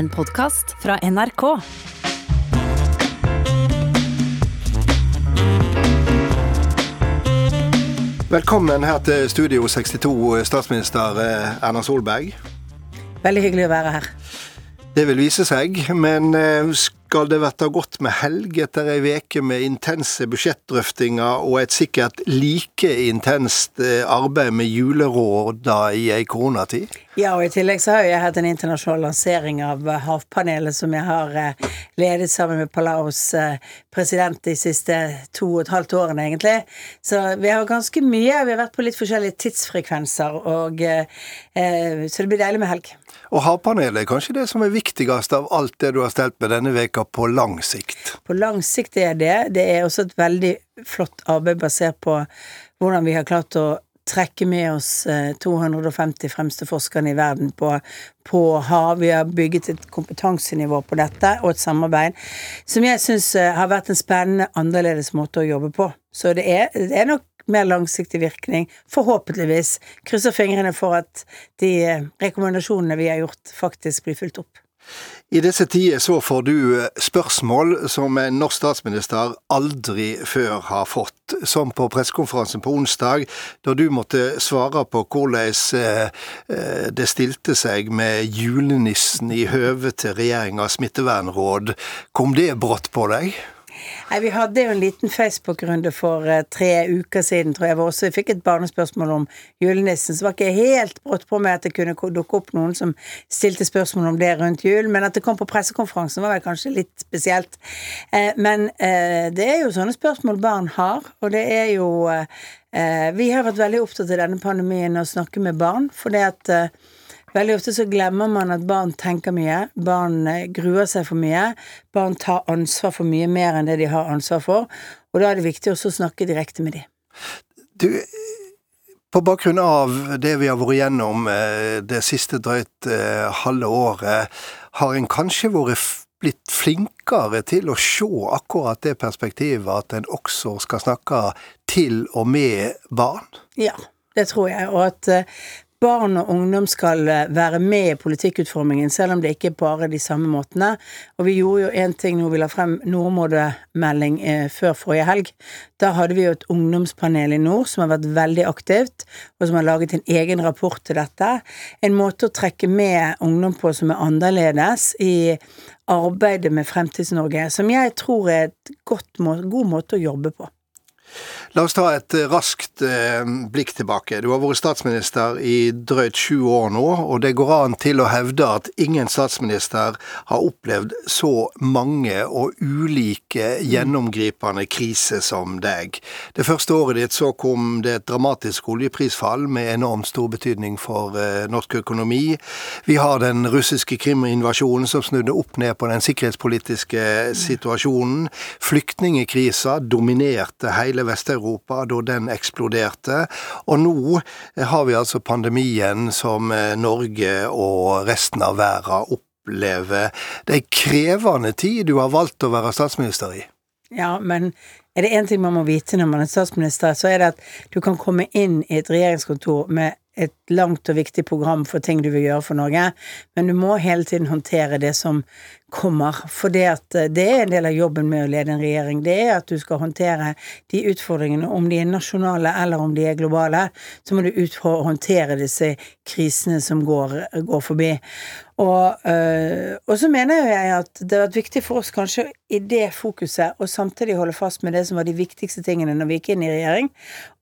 En podkast fra NRK. Velkommen her til Studio 62, statsminister eh, Erna Solberg. Veldig hyggelig å være her. Det vil vise seg, men eh, skal det verta godt med helg etter ei veke med intense budsjettdrøftinger og et sikkert like intenst eh, arbeid med juleråda i ei koronatid? Ja, og i tillegg så har jeg hatt en internasjonal lansering av Havpanelet som jeg har ledet sammen med Palaus president de siste to og et halvt årene, egentlig. Så vi har ganske mye. Vi har vært på litt forskjellige tidsfrekvenser, og eh, så det blir deilig med helg. Og Havpanelet er kanskje det som er viktigst av alt det du har stelt med denne veka på lang sikt? På lang sikt er det. Det er også et veldig flott arbeid basert på hvordan vi har klart å trekke med oss 250 fremste forskerne i verden på, på hav. Vi har bygget et kompetansenivå på dette, og et samarbeid som jeg syns har vært en spennende, annerledes måte å jobbe på. Så det er, det er nok mer langsiktig virkning, forhåpentligvis. Krysser fingrene for at de rekommendasjonene vi har gjort, faktisk blir fulgt opp. I disse tider så får du spørsmål som en norsk statsminister aldri før har fått, som på pressekonferansen på onsdag, da du måtte svare på hvordan det stilte seg med julenissen i høve til regjeringas smittevernråd. Kom det brått på deg? Nei, Vi hadde jo en liten Facebook-runde for uh, tre uker siden, tror jeg. Hvor også jeg fikk et barnespørsmål om julenissen. Så var ikke helt brått på med at det kunne dukke opp noen som stilte spørsmål om det rundt jul. Men at det kom på pressekonferansen var vel kanskje litt spesielt. Uh, men uh, det er jo sånne spørsmål barn har, og det er jo Vi har vært veldig opptatt av denne pandemien og snakke med barn, for det at Veldig ofte så glemmer man at barn tenker mye, barn gruer seg for mye, barn tar ansvar for mye mer enn det de har ansvar for, og da er det viktig også å snakke direkte med dem. Du, på bakgrunn av det vi har vært gjennom det siste drøyt halve året, har en kanskje vært blitt flinkere til å se akkurat det perspektivet at en også skal snakke til og med barn? Ja, det tror jeg, og at barn og ungdom skal være med i politikkutformingen, selv om det ikke er bare de samme måtene. Og vi gjorde jo én ting når vi la frem nordområdemelding eh, før forrige helg. Da hadde vi jo et ungdomspanel i nord som har vært veldig aktivt, og som har laget en egen rapport til dette. En måte å trekke med ungdom på som er annerledes i arbeidet med Fremtids-Norge, som jeg tror er godt, god måte å jobbe på. La oss ta et raskt eh, blikk tilbake. Du har vært statsminister i drøyt sju år nå, og det går an til å hevde at ingen statsminister har opplevd så mange og ulike gjennomgripende kriser som deg. Det første året ditt så kom det et dramatisk oljeprisfall med enormt stor betydning for eh, norsk økonomi. Vi har den russiske Krim-invasjonen som snudde opp ned på den sikkerhetspolitiske situasjonen. Flyktningekrisa dominerte hele Vest-Europa Europa da den eksploderte. Og nå har vi altså pandemien som Norge og resten av verden opplever. Det er en krevende tid du har valgt å være statsminister i. Ja, men er det én ting man må vite når man er statsminister, så er det at du kan komme inn i et regjeringskontor med et langt og viktig program for ting du vil gjøre for Norge, men du må hele tiden håndtere det som kommer. For det, at det er en del av jobben med å lede en regjering. Det er at du skal håndtere de utfordringene, om de er nasjonale eller om de er globale. Så må du håndtere disse krisene som går, går forbi. Og, øh, og, så mener jeg at det har vært viktig for oss kanskje i det fokuset å samtidig holde fast med det som var de viktigste tingene når vi gikk inn i regjering.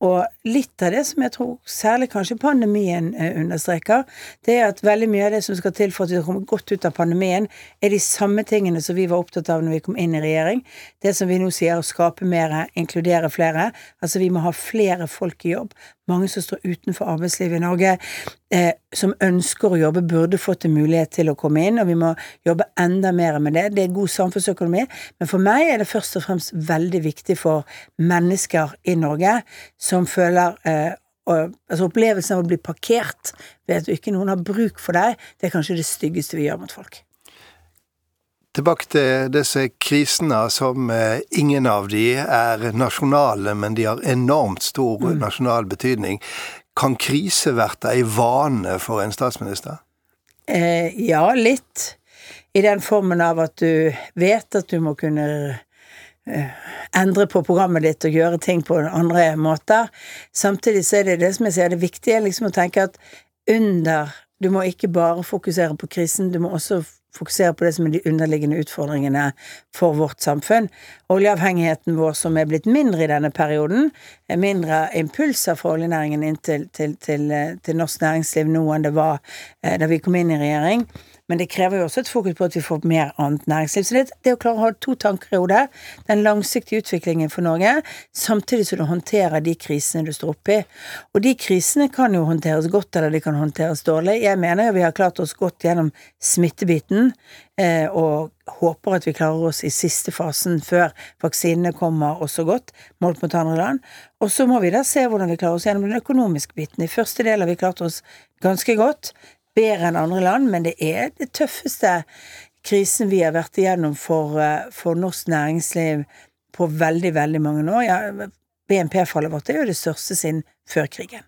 Og litt av det som jeg tror særlig kanskje pandemien understreker, det er at veldig mye av det som skal til for at vi kommer godt ut av pandemien, er de samme tingene som vi var opptatt av når vi kom inn i regjering. Det som vi nå sier å skape mer, inkludere flere. Altså vi må ha flere folk i jobb. Mange som står utenfor arbeidslivet i Norge, eh, som ønsker å jobbe, burde fått en mulighet til å komme inn, og vi må jobbe enda mer med det. Det er god samfunnsøkonomi, men for meg er det først og fremst veldig viktig for mennesker i Norge som føler eh, og, altså Opplevelsen av å bli parkert ved at ikke noen har bruk for deg, det er kanskje det styggeste vi gjør mot folk. Tilbake til disse krisene som eh, ingen av de er nasjonale, men de har enormt stor mm. nasjonal betydning. Kan krise vært ei vane for en statsminister? Eh, ja, litt. i den formen av at du vet at du må kunne eh, endre på programmet ditt og gjøre ting på andre måter. Samtidig så er det det som jeg sier, det viktige er liksom å tenke at under Du må ikke bare fokusere på krisen, du må også fokusere på det som er de underliggende utfordringene for vårt samfunn. Oljeavhengigheten vår som er blitt mindre i denne perioden, er mindre impulser fra oljenæringen inn til, til, til, til norsk næringsliv nå enn det var eh, da vi kom inn i regjering. Men det krever jo også et fokus på at vi får mer annet næringsliv. Så det, det å klare å ha to tanker i hodet, den langsiktige utviklingen for Norge, samtidig som du håndterer de krisene du står oppi. Og de krisene kan jo håndteres godt, eller de kan håndteres dårlig. Jeg mener jo vi har klart oss godt gjennom smittebiten, eh, og håper at vi klarer oss i siste fasen før vaksinene kommer også godt, målt mot andre land. Og så må vi da se hvordan vi klarer oss gjennom den økonomiske biten. I første del har vi klart oss ganske godt bedre enn andre land, men det er det tøffeste krisen vi har vært igjennom for, eh, for norsk næringsliv på veldig, veldig mange år. Ja, BNP-fallet vårt er jo det største siden før krigen.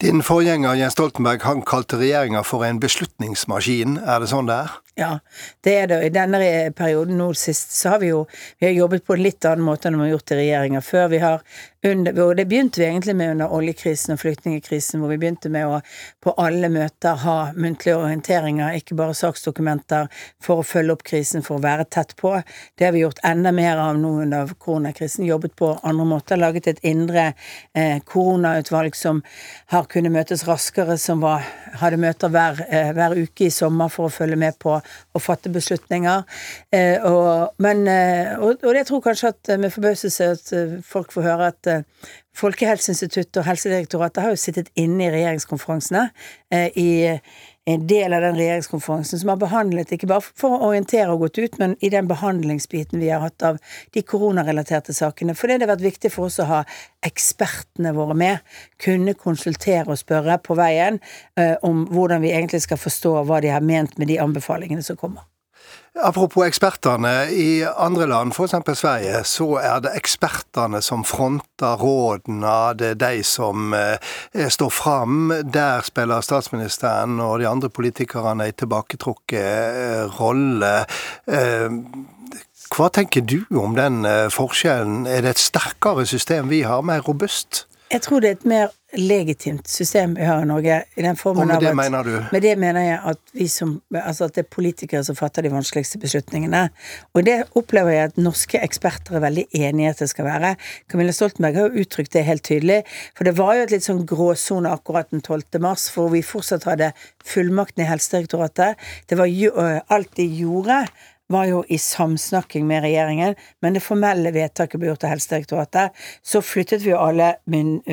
Din forgjenger Jens Stoltenberg han kalte regjeringa for en beslutningsmaskin, er det sånn det er? Ja, det er det. I denne perioden nå sist så har vi jo vi har jobbet på en litt annen måte enn vi har gjort i regjeringer før. Vi har under, og det begynte vi egentlig med under oljekrisen og flyktningkrisen, hvor vi begynte med å på alle møter ha muntlige orienteringer, ikke bare saksdokumenter, for å følge opp krisen, for å være tett på. Det har vi gjort enda mer av nå under koronakrisen. Jobbet på andre måter. Laget et indre eh, koronautvalg som har kunnet møtes raskere, som var, hadde møter hver, eh, hver uke i sommer for å følge med på å fatte beslutninger. Eh, og, men, eh, og, og, jeg tror kanskje at eh, med forbauselse at folk får høre at Folkehelseinstituttet og Helsedirektoratet har jo sittet inne i regjeringskonferansene i en del av den regjeringskonferansen som har behandlet, ikke bare for å orientere og gått ut, men i den behandlingsbiten vi har hatt av de koronarelaterte sakene. For det har vært viktig for oss å ha ekspertene våre med, kunne konsultere og spørre på veien eh, om hvordan vi egentlig skal forstå hva de har ment med de anbefalingene som kommer. Apropos ekspertene. I andre land, f.eks. Sverige, så er det ekspertene som fronter rådene. Det er de som eh, står fram. Der spiller statsministeren og de andre politikerne en tilbaketrukket eh, rolle. Eh, hva tenker du om den forskjellen? Er det et sterkere system vi har, mer robust? Jeg tror det er et mer legitimt system vi har i Norge. i den formen Og med det at, mener du? Med det mener jeg at, vi som, altså at det er politikere som fatter de vanskeligste beslutningene. Og det opplever jeg at norske eksperter er veldig enige i at det skal være. Camilla Stoltenberg har jo uttrykt det helt tydelig. For det var jo et litt sånn gråsone akkurat den 12. mars, hvor vi fortsatt hadde fullmakten i Helsedirektoratet. Det var jo alt de gjorde var jo i samsnakking med regjeringen, men det formelle vedtaket ble gjort av Helsedirektoratet. Så flyttet vi jo alle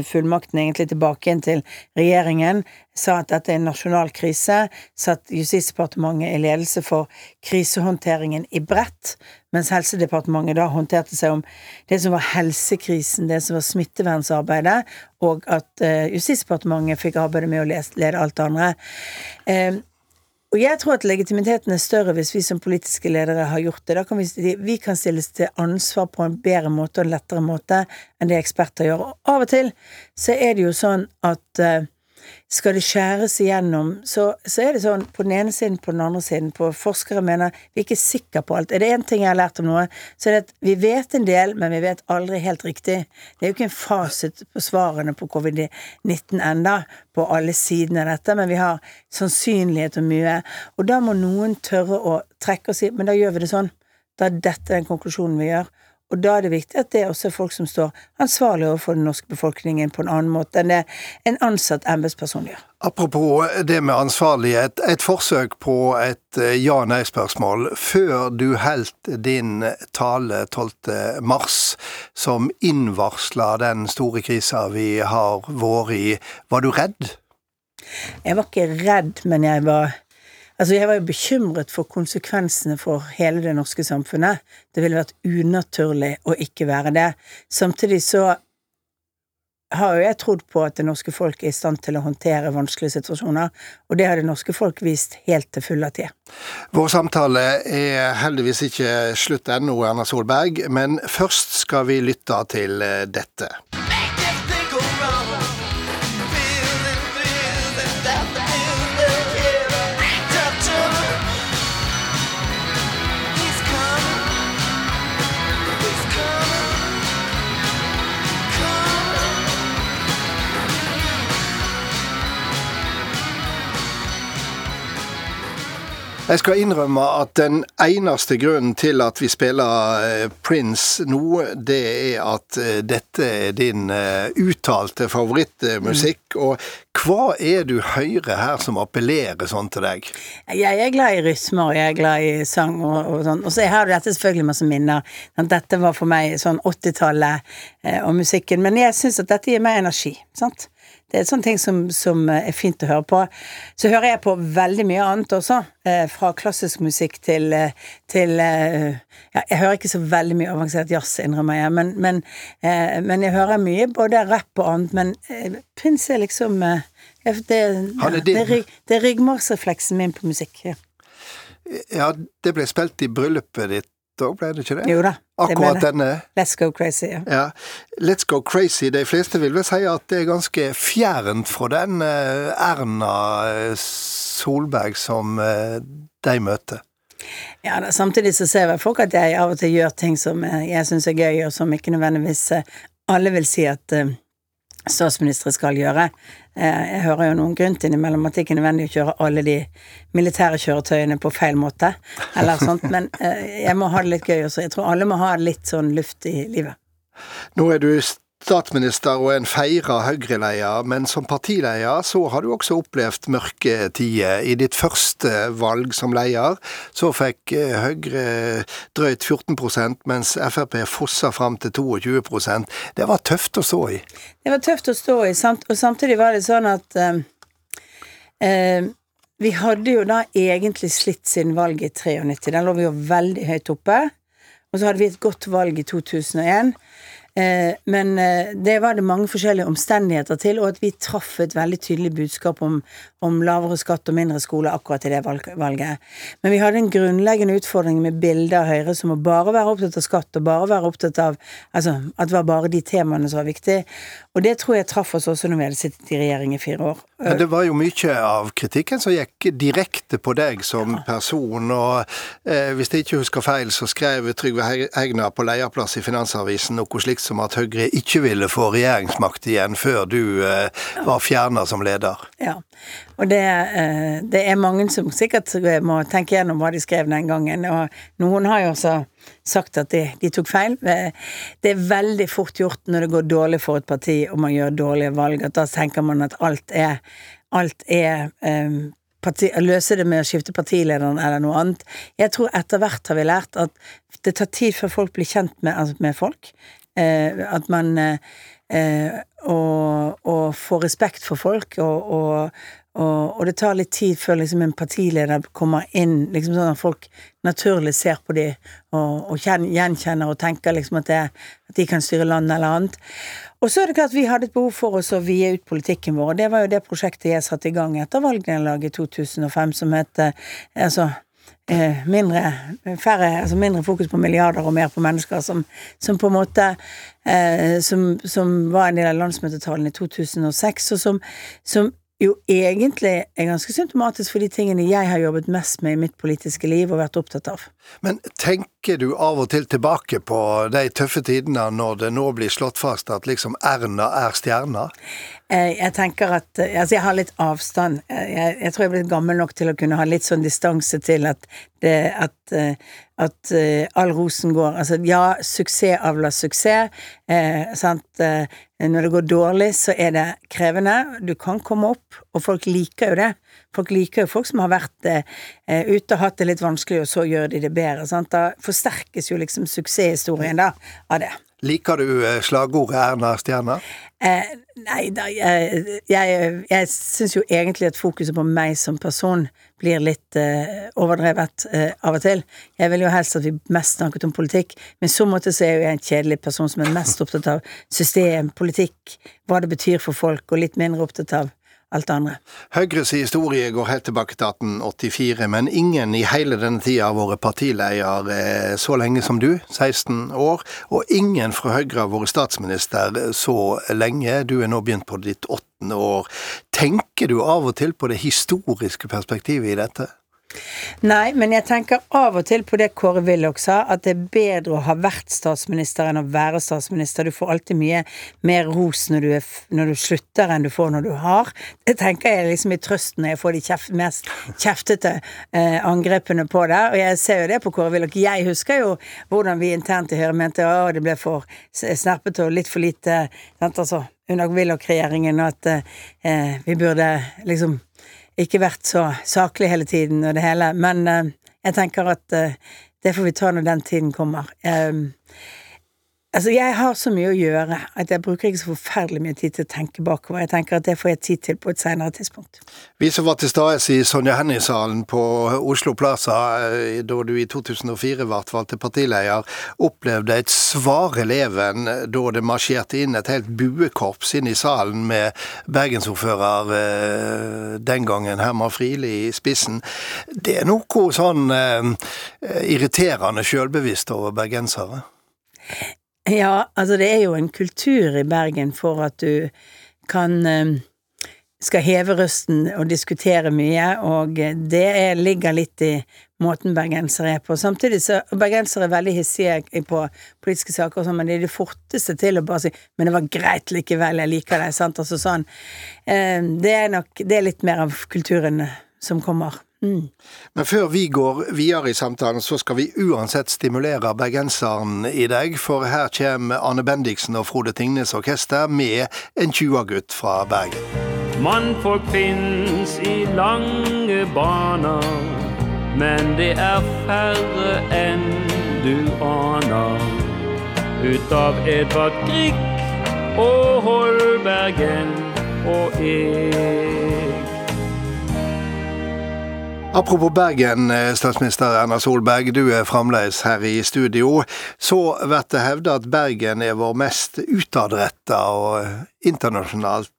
fullmaktene egentlig tilbake inn til regjeringen, sa at dette er en nasjonal krise, satt Justisdepartementet i ledelse for krisehåndteringen i bredt, mens Helsedepartementet da håndterte seg om det som var helsekrisen, det som var smittevernarbeidet, og at uh, Justisdepartementet fikk arbeidet med å lede alt det andre. Og jeg tror at legitimiteten er større hvis vi som politiske ledere har gjort det. Da kan vi, vi kan stilles til ansvar på en bedre måte og en lettere måte enn det eksperter gjør. Og av og til så er det jo sånn at uh, skal det skjæres igjennom, så, så, er det sånn på den ene siden, på den andre siden. På forskere mener vi er ikke sikre på alt. Er det én ting jeg har lært om noe, så er det at vi vet en del, men vi vet aldri helt riktig. Det er jo ikke en fasit på svarene på covid-19 enda, på alle sidene av dette, men vi har sannsynlighet og mye. Og da må noen tørre å trekke og si men da gjør vi det sånn. Da er dette den konklusjonen vi gjør. Og da er det viktig at det er også folk som står ansvarlig overfor den norske befolkningen på en annen måte enn det en ansatt embetsperson gjør. Apropos det med ansvarlighet. Et forsøk på et eh, ja-nei-spørsmål. Før du holdt din tale 12. mars, som innvarsla den store krisa vi har vært i, var du redd? Jeg var ikke redd, men jeg var Altså, jeg var jo bekymret for konsekvensene for hele det norske samfunnet. Det ville vært unaturlig å ikke være det. Samtidig så har jo jeg trodd på at det norske folk er i stand til å håndtere vanskelige situasjoner, og det har det norske folk vist helt til fulle tid. Vår samtale er heldigvis ikke slutt ennå, Erna Solberg, men først skal vi lytte til dette. Jeg skal innrømme at den eneste grunnen til at vi spiller eh, Prince nå, det er at eh, dette er din eh, uttalte favorittmusikk. Mm. Og hva er du hører her som appellerer sånn til deg? Jeg er glad i rytmer, og jeg er glad i sang og, og sånn. Og så har du dette selvfølgelig masse minner. Dette var for meg sånn 80-tallet og musikken. Men jeg syns at dette gir meg energi. sant? Det er sånne ting som, som, er fint å høre på. Så hører jeg på veldig mye annet også. Eh, fra klassisk musikk til, eh, til eh, ja, Jeg hører ikke så veldig mye avansert jazz, innrømmer jeg, men, men, eh, men, jeg hører mye både rapp og annet. Men eh, Prince er liksom eh, det, ja, det, det, det er ryggmargsrefleksen min på musikk. Ja. ja, det ble spilt i bryllupet ditt òg, ble det ikke det? Jo da. Akkurat denne. Let's Go Crazy. Ja. ja. Let's Go Crazy. De fleste vil vel si at det er ganske fjernt fra den eh, Erna eh, Solberg som eh, de møter. Ja, da, samtidig så ser vel folk at jeg av og til gjør ting som jeg syns er gøy, og som ikke nødvendigvis alle vil si at statsministre skal gjøre. Eh, jeg hører jo noen grunn innimellom at det ikke er nødvendig å kjøre alle de militære kjøretøyene på feil måte, eller sånt, men eh, jeg må ha det litt gøy også. Jeg tror alle må ha litt sånn luft i livet. Nå er du statsminister og en feira Høyre-leder, men som partileder så har du også opplevd mørke tider. I ditt første valg som leder så fikk eh, Høyre drøyt 14% mens Frp fossa fram til 22% Det var tøft å stå i. Det var tøft å stå i, og samtidig var det sånn at eh, eh, vi hadde jo da egentlig slitt siden valget i 93. Da lå vi jo veldig høyt oppe. Og så hadde vi et godt valg i 2001. Eh, men eh, det var det mange forskjellige omstendigheter til, og at vi traff et veldig tydelig budskap om, om lavere skatt og mindre skole akkurat i det valget. Men vi hadde en grunnleggende utfordring med bildet av Høyre som å bare være opptatt av skatt og bare være opptatt av Altså at det var bare de temaene som var viktige. Og det tror jeg traff oss også når vi hadde sittet i regjering i fire år. Men det var jo mye av kritikken som gikk direkte på deg som person, og eh, hvis jeg ikke husker feil, så skrev Trygve Hegnar på lederplass i Finansavisen noe slikt som at Høyre ikke ville få regjeringsmakt igjen før du eh, var fjerna som leder. Ja, og det, eh, det, er mange som sikkert må tenke gjennom hva de skrev den gangen, og noen har jo også sagt at de, de tok feil. Eh, det er veldig fort gjort når det går dårlig for et parti og man gjør dårlige valg, at da tenker man at alt er, alt er um, Parti, løse det med å skifte partilederen eller noe annet. Jeg tror etter hvert har vi lært at det tar tid før folk blir kjent med, altså med folk. Eh, at man eh, og, og får respekt for folk, og, og, og, det tar litt tid før liksom en partileder kommer inn, liksom sånn at folk naturlig ser på dem og, og gjenkjenner og tenker liksom at, det, at de kan styre landet eller annet. Og så er det klart vi hadde et behov for oss å vie ut politikken vår, og det var jo det prosjektet jeg satte i gang etter valgnederlaget i 2005, som het altså Eh, mindre, færre, altså mindre fokus på milliarder og mer på mennesker, som, som på en måte eh, som, som, var en del av landsmøtetalen i 2006, og som, som jo egentlig er ganske symptomatisk for de tingene jeg har jobbet mest med i mitt politiske liv og vært opptatt av. Men tenker du av og til tilbake på de tøffe tidene når det nå blir slått fast at liksom Erna er stjerna? Eh, jeg tenker at eh, Altså, jeg har litt avstand. Eh, jeg, jeg tror jeg er blitt gammel nok til å kunne ha litt sånn distanse til at det at, at all rosen går Altså, ja, suksess avler suksess. Eh, sant. Når det går dårlig, så er det krevende. Du kan komme opp, og folk liker jo det. Folk liker jo folk som har vært eh, ute og hatt det litt vanskelig, og så gjør de det bedre. Sant? Da forsterkes jo liksom suksesshistorien da, av det. Liker du slagordet Erna Stjerna? Eh, nei da, jeg, jeg, jeg syns jo egentlig at fokuset på meg som person blir litt eh, overdrevet eh, av og til. Jeg vil jo helst at vi mest snakket om politikk, men i så måte så er jo jeg en kjedelig person som er mest opptatt av system, politikk, hva det betyr for folk, og litt mindre opptatt av alt andre. Høyres historie går helt tilbake til 1884, men ingen i hele denne tida har vært partileder eh, så lenge som du, 16 år, og ingen fra Høyre har vært statsminister så lenge. Du er nå begynt på ditt åttende år. Tenker du av og til på det historiske perspektivet i dette? Nei, men jeg tenker av og til på det Kåre Willoch sa, at det er bedre å ha vært statsminister enn å være statsminister. Du får alltid mye mer ros når du, er, når du slutter enn du får når du har. Det tenker jeg liksom i trøsten når jeg får de kjeft, mest kjeftete eh, angrepene på det. Og jeg ser jo det på Kåre Willoch. Jeg husker jo hvordan vi internt i Høyre mente å, det ble for snerpete og litt for lite sant, altså, under Willoch-regjeringen, at eh, vi burde liksom ikke vært så saklig hele tiden og det hele. Men uh, jeg tenker at uh, det får vi ta når den tiden kommer. Um, Altså, jeg har så mye å gjøre at jeg bruker ikke så forferdelig mye tid til å tenke bakover. Jeg tenker at det får jeg tid til på et senere tidspunkt. Vi som var til stede i Sonja Hennie-salen på Oslo Plaza eh, da du i 2004 ble valgt til partileder, opplevde et svare leven da det marsjerte inn et helt buekorps inn i salen med bergensordfører eh, den gangen, Herman Friele, i spissen. Det er noe sånn eh, irriterende sjølbevisst over bergensere? Ja, altså det er jo en kultur i Bergen for at du kan eh, skal heve røsten og diskutere mye, og det er, ligger litt i måten bergensere er på. Samtidig så bergensere er veldig hissige på politiske saker, sånn, men de er de forteste til å bare si 'men det var greit likevel, jeg liker deg', sant, altså sånn. Eh, det er nok Det er litt mer av kulturen som kommer. Mm. Men før vi går videre i samtalen, så skal vi uansett stimulere bergenseren i deg. For her kommer Anne Bendiksen og Frode Tingnes orkester med en 20-gutt fra Bergen. Mannfolk fins i lange baner, men det er færre enn du aner. Ut av Edvard Grieg og Holbergen og jeg. Apropos Bergen, eh, statsminister Erna Solberg, du er fremdeles her i studio. Så blir det hevda at Bergen er vår mest utadretta og internasjonalt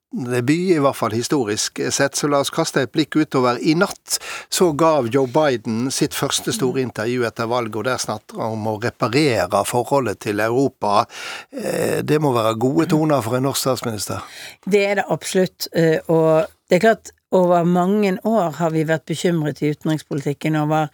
by, i hvert fall historisk sett, så la oss kaste et blikk utover. I natt så gav Joe Biden sitt første store intervju etter valget, og der snakker han om å reparere forholdet til Europa. Eh, det må være gode toner for en norsk statsminister? Det er det absolutt, eh, og det er klart over mange år har vi vært bekymret i utenrikspolitikken over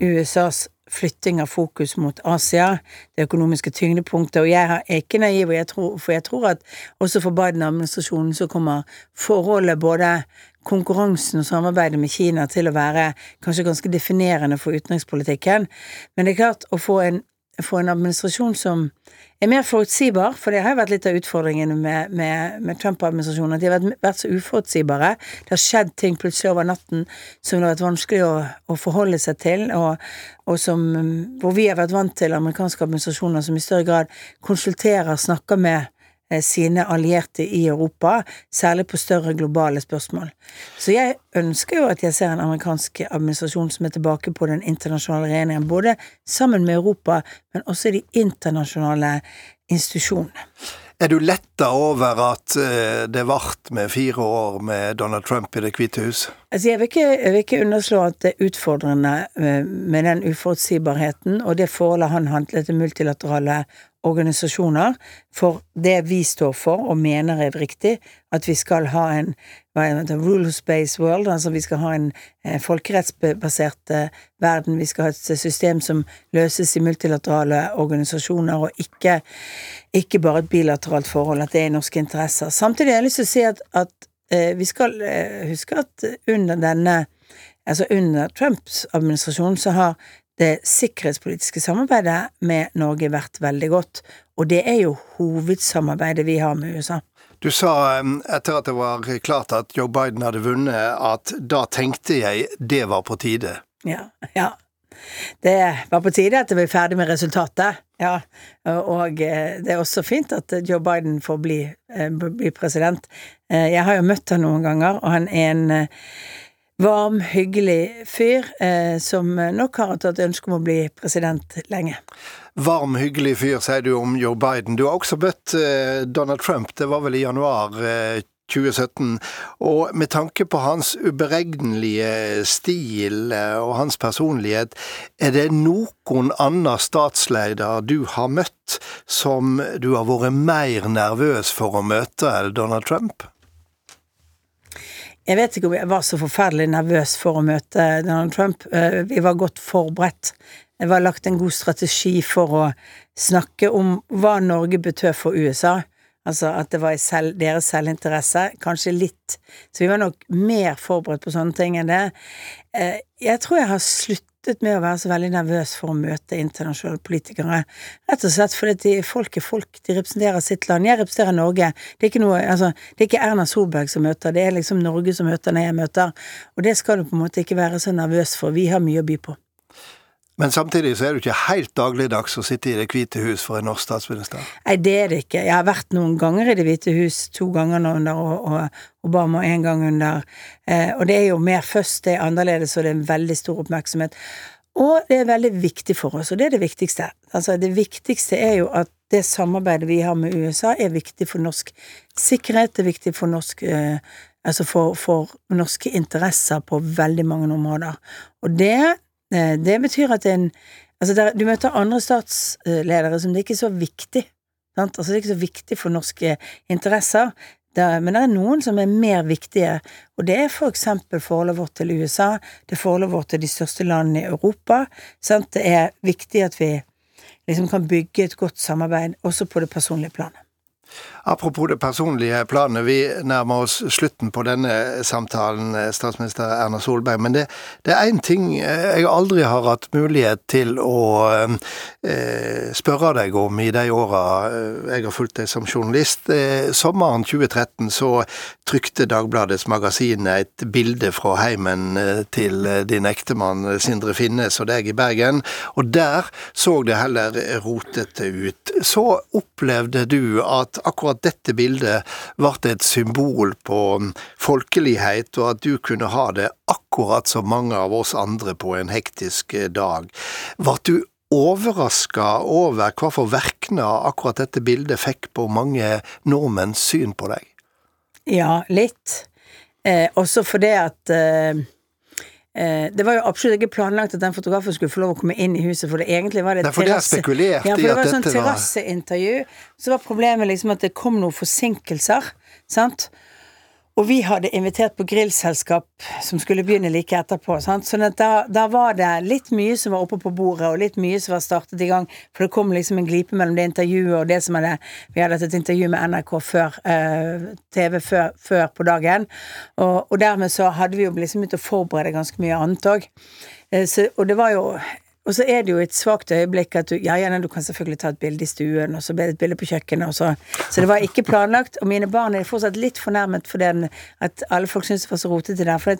USAs flytting av fokus mot Asia, det økonomiske tyngdepunktet, og jeg er ikke naiv, jeg tror, for jeg tror at også for Biden-administrasjonen så kommer forholdet, både konkurransen og samarbeidet med Kina, til å være kanskje ganske definerende for utenrikspolitikken. Men det er klart, å få en, få en administrasjon som er mer forutsigbar, for det har jo vært litt av utfordringen med, med, med Trump-administrasjonen, at de har vært, vært, så uforutsigbare. Det har skjedd ting plutselig over natten som det har vært vanskelig å, å forholde seg til, og, og som, hvor vi har vært vant til amerikanske administrasjoner som i større grad konsulterer, snakker med sine allierte i Europa, særlig på større globale spørsmål. Så jeg ønsker jo at jeg ser en amerikansk administrasjon som er tilbake på den internasjonale arenaen, både sammen med Europa, men også i de internasjonale institusjonene. Er du letta over at eh, det vart med fire år med Donald Trump i Det hvite hus? Altså jeg, vil ikke, jeg vil ikke underslå at det er utfordrende eh, med den uforutsigbarheten og det forholdet han handlet til multilaterale organisasjoner for det vi står for og mener er riktig, at vi skal ha en rules-based world, altså vi skal ha en eh, folkerettsbasert eh, verden, vi skal ha et system som løses i multilaterale organisasjoner, og ikke, ikke bare et bilateralt forhold, at det er i norske interesser. Samtidig har jeg lyst til å si at, at eh, vi skal huske at under denne Altså under Trumps administrasjon så har det sikkerhetspolitiske samarbeidet med Norge vært veldig godt, og det er jo hovedsamarbeidet vi har med USA. Du sa etter at det var klart at Joe Biden hadde vunnet, at da tenkte jeg det var på tide. Ja, ja. Det var på tide at vi var ferdig med resultatet, ja. Og eh, det er også fint at Joe Biden får bli, eh, bli president. Eh, jeg har jo møtt han noen ganger, og han er en varm, hyggelig fyr eh, som nok har hatt ønske om å bli president lenge. Varm, hyggelig fyr, sier du om Joe Biden. Du har også møtt eh, Donald Trump, det var vel i januar eh, 2017. Og med tanke på hans uberegnelige stil eh, og hans personlighet, er det noen annen statsleder du har møtt som du har vært mer nervøs for å møte enn Donald Trump? Jeg vet ikke om jeg var så forferdelig nervøs for å møte Donald Trump. Eh, vi var godt forberedt. Det var lagt en god strategi for å snakke om hva Norge betød for USA. Altså at det var i selv, deres selvinteresse. Kanskje litt. Så vi var nok mer forberedt på sånne ting enn det. Eh, jeg tror jeg har sluttet med å være så veldig nervøs for å møte internasjonale politikere. Rett og slett fordi folk er folk, de representerer sitt land. Jeg representerer Norge. Det er noe, altså, det er ikke Erna Solberg som møter, det er liksom Norge som møter når jeg møter. Og det skal du på en måte ikke være så nervøs for. Vi har mye å by på. Men samtidig så er det ikke helt dagligdags å sitte i Det hvite hus for en norsk statsminister? Nei, det er det ikke. Jeg har vært noen ganger i Det hvite hus, to ganger nå under Obama og én gang under eh, Og det er jo mer først, det er annerledes, og det er en veldig stor oppmerksomhet. Og det er veldig viktig for oss, og det er det viktigste. Altså, det viktigste er jo at det samarbeidet vi har med USA, er viktig for norsk sikkerhet, det er viktig for norsk eh, Altså for, for norske interesser på veldig mange områder. Og det det betyr at en Altså, der, du møter andre statsledere som det ikke er så viktig. Sant? Altså, det er ikke så viktig for norske interesser. Der, men det er noen som er mer viktige, og det er for eksempel forholdet vårt til USA, det er forholdet vårt til de største landene i Europa. Sant? Det er viktig at vi liksom kan bygge et godt samarbeid også på det personlige planet. Apropos det personlige planet, vi nærmer oss slutten på denne samtalen, eh, statsminister Erna Solberg. Men det, det er én ting eh, jeg aldri har hatt mulighet til å eh, spørre deg om i de åra eh, jeg har fulgt deg som journalist. Eh, sommeren 2013 så trykte Dagbladets magasin et bilde fra heimen til din ektemann Sindre Finnes og deg i Bergen, og der så det heller rotete ut. Så opplevde du at akkurat dette bildet ble et symbol på folkelighet, og at du kunne ha det akkurat som mange av oss andre på en hektisk dag. Ble du overraska over hva for verknad akkurat dette bildet fikk på mange nordmenns syn på deg? Ja, litt. Eh, også fordi at eh Eh, det var jo absolutt ikke planlagt at den fotografen skulle få lov å komme inn i huset, for det egentlig var det et terrasse... Ja, for det var sånn terrasseintervju. Så var problemet liksom at det kom noen forsinkelser, sant. Og vi hadde invitert på grillselskap som skulle begynne like etterpå. Sant? At da, da, var det litt mye som var oppe på bordet, og litt mye som var startet i gang. For det kom liksom en glipe mellom det intervjuet og det som hadde Vi hadde hatt et intervju med NRK før eh, TV før, før, på dagen. Og, og, dermed så hadde vi jo liksom begynt å forberede ganske mye annet òg. Eh, og det var jo og så er det jo et svakt øyeblikk at du Ja, ja, du kan selvfølgelig ta et bilde i stuen, og så ble det et bilde på kjøkkenet, og så Så det var ikke planlagt. Og mine barn er fortsatt litt fornærmet for den at alle folk syntes det var så rotete der. For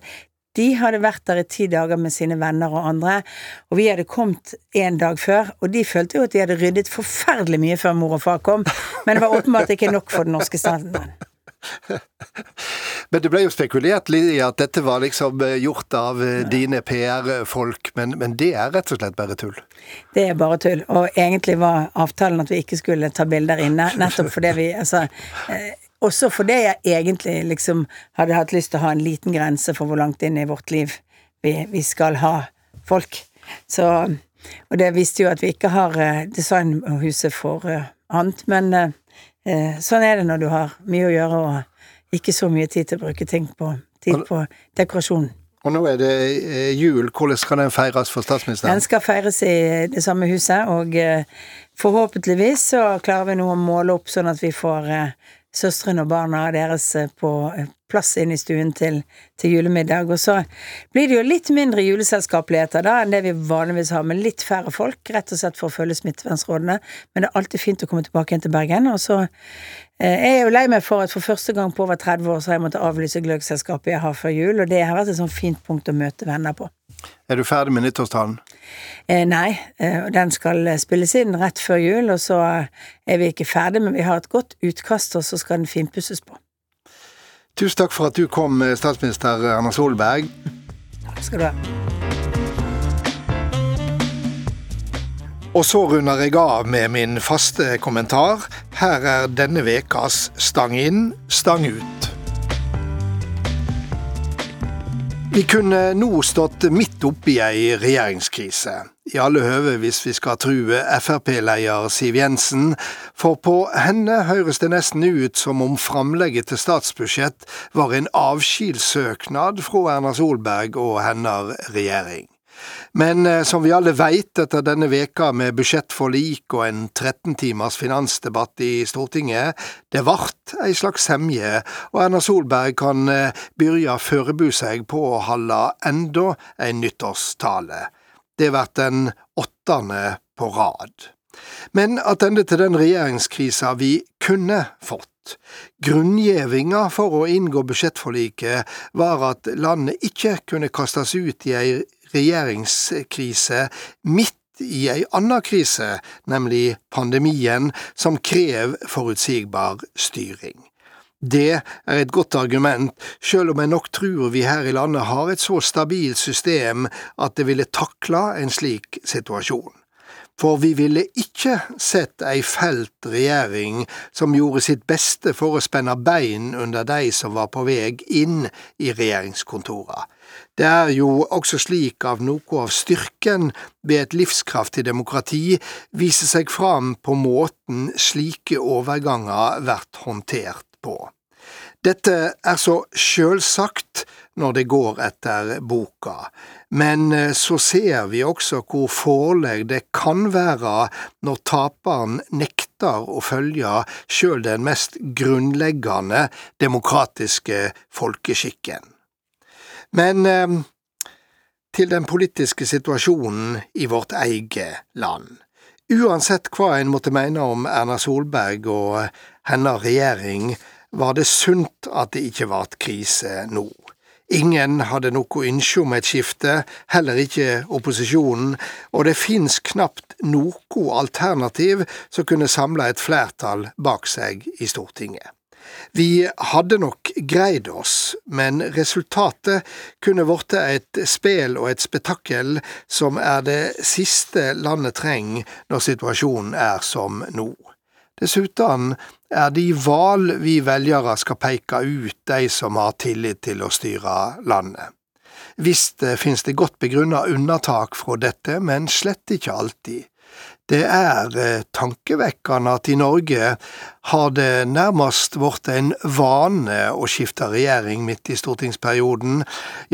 de hadde vært der i ti dager med sine venner og andre, og vi hadde kommet en dag før, og de følte jo at de hadde ryddet forferdelig mye før mor og far kom, men det var åpenbart ikke nok for den norske standarden. Men det ble jo spekulert i at dette var liksom eh, gjort av eh, dine PR-folk, men, men, det er rett og slett bare tull? Det er bare tull, og egentlig var avtalen at vi ikke skulle ta bilder inne, nettopp fordi vi altså eh, også fordi jeg egentlig liksom hadde hatt lyst til å ha en liten grense for hvor langt inn i vårt liv vi, vi skal ha folk. Så Og det viste jo at vi ikke har designhuset for annet, men sånn er det når du har mye å gjøre og ikke så mye tid til å bruke ting på, tid på dekorasjon. Og nå er det eh, jul. Hvordan skal den feires for statsministeren? Den skal feires i det samme huset, og eh, forhåpentligvis så klarer vi nå å måle opp sånn at vi får eh, søstrene og barna deres på plass inn i stuen til, til, julemiddag. Og så blir det jo litt mindre juleselskapeligheter da enn det vi vanligvis har, med litt færre folk, rett og slett for å følge smittevernrådene. Men det er alltid fint å komme tilbake igjen til Bergen. Og så eh, er jeg jo lei meg for at for første gang på over 30 år så har jeg måttet avlyse gløggselskapet jeg har før jul, og det har vært et sånn fint punkt å møte venner på. Er du ferdig med nyttårstalen? Eh, nei, eh, den skal spilles inn rett før jul, og så er vi ikke ferdig, men vi har et godt utkast, og så skal den finpusses på. Tusen takk for at du kom, eh, statsminister Erna Solberg. Takk skal du ha. Og så runder jeg av med min faste kommentar. Her er denne ukas Stang inn, stang ut. Vi kunne nå stått midt oppi ei regjeringskrise. I alle høve hvis vi skal true Frp-leder Siv Jensen, for på henne høres det nesten ut som om framlegget til statsbudsjett var en avskjedssøknad fra Erna Solberg og hennes regjering. Men eh, som vi alle veit etter denne veka med budsjettforlik og en 13 timers finansdebatt i Stortinget, det vart ei slags semje, og Erna Solberg kan begynne å førebu seg på å holde enda en nyttårstale. Det blir den åttende på rad. Men attende til den regjeringskrisa vi kunne fått. Grunngjevinga for å inngå budsjettforliket var at landet ikke kunne kastes ut i ei regjeringskrise midt i ei anna krise, nemlig pandemien, som krev forutsigbar styring. Det er et godt argument, sjøl om jeg nok tror vi her i landet har et så stabilt system at det ville takla en slik situasjon. For vi ville ikke sett ei felt regjering som gjorde sitt beste for å spenne bein under de som var på vei inn i regjeringskontora. Det er jo også slik at noe av styrken ved et livskraftig demokrati viser seg fram på måten slike overganger blir håndtert på. Dette er så sjølsagt når det går etter boka, men eh, så ser vi også hvor farlig det kan være når taperen nekter å følge sjøl den mest grunnleggende demokratiske folkeskikken. Men eh, til den politiske situasjonen i vårt eget land. Uansett hva en måtte mene om Erna Solberg og hennes regjering, var det sunt at det ikke vart krise nå. Ingen hadde noe ønske om et skifte, heller ikke opposisjonen, og det finnes knapt noe alternativ som kunne samle et flertall bak seg i Stortinget. Vi hadde nok greid oss, men resultatet kunne blitt et spel og et spetakkel som er det siste landet trenger når situasjonen er som nå. Dessuten er de val vi velgere skal peke ut de som har tillit til å styre landet. Visst finnes det godt begrunna unntak fra dette, men slett ikke alltid. Det er eh, tankevekkende at i Norge har det nærmest blitt en vane å skifte regjering midt i stortingsperioden.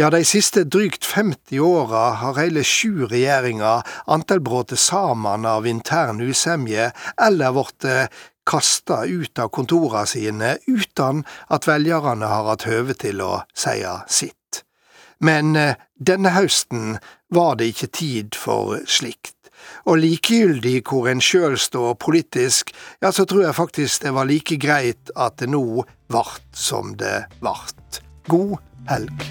Ja, de siste drygt 50 åra har hele sju regjeringer antall bråte sammen av intern usemje eller blitt kasta ut av kontorene sine uten at velgerne har hatt høve til å seie sitt. Men eh, denne høsten var det ikke tid for slikt. Og likegyldig hvor en sjøl står politisk, ja, så tror jeg faktisk det var like greit at det nå vart som det vart. God helg.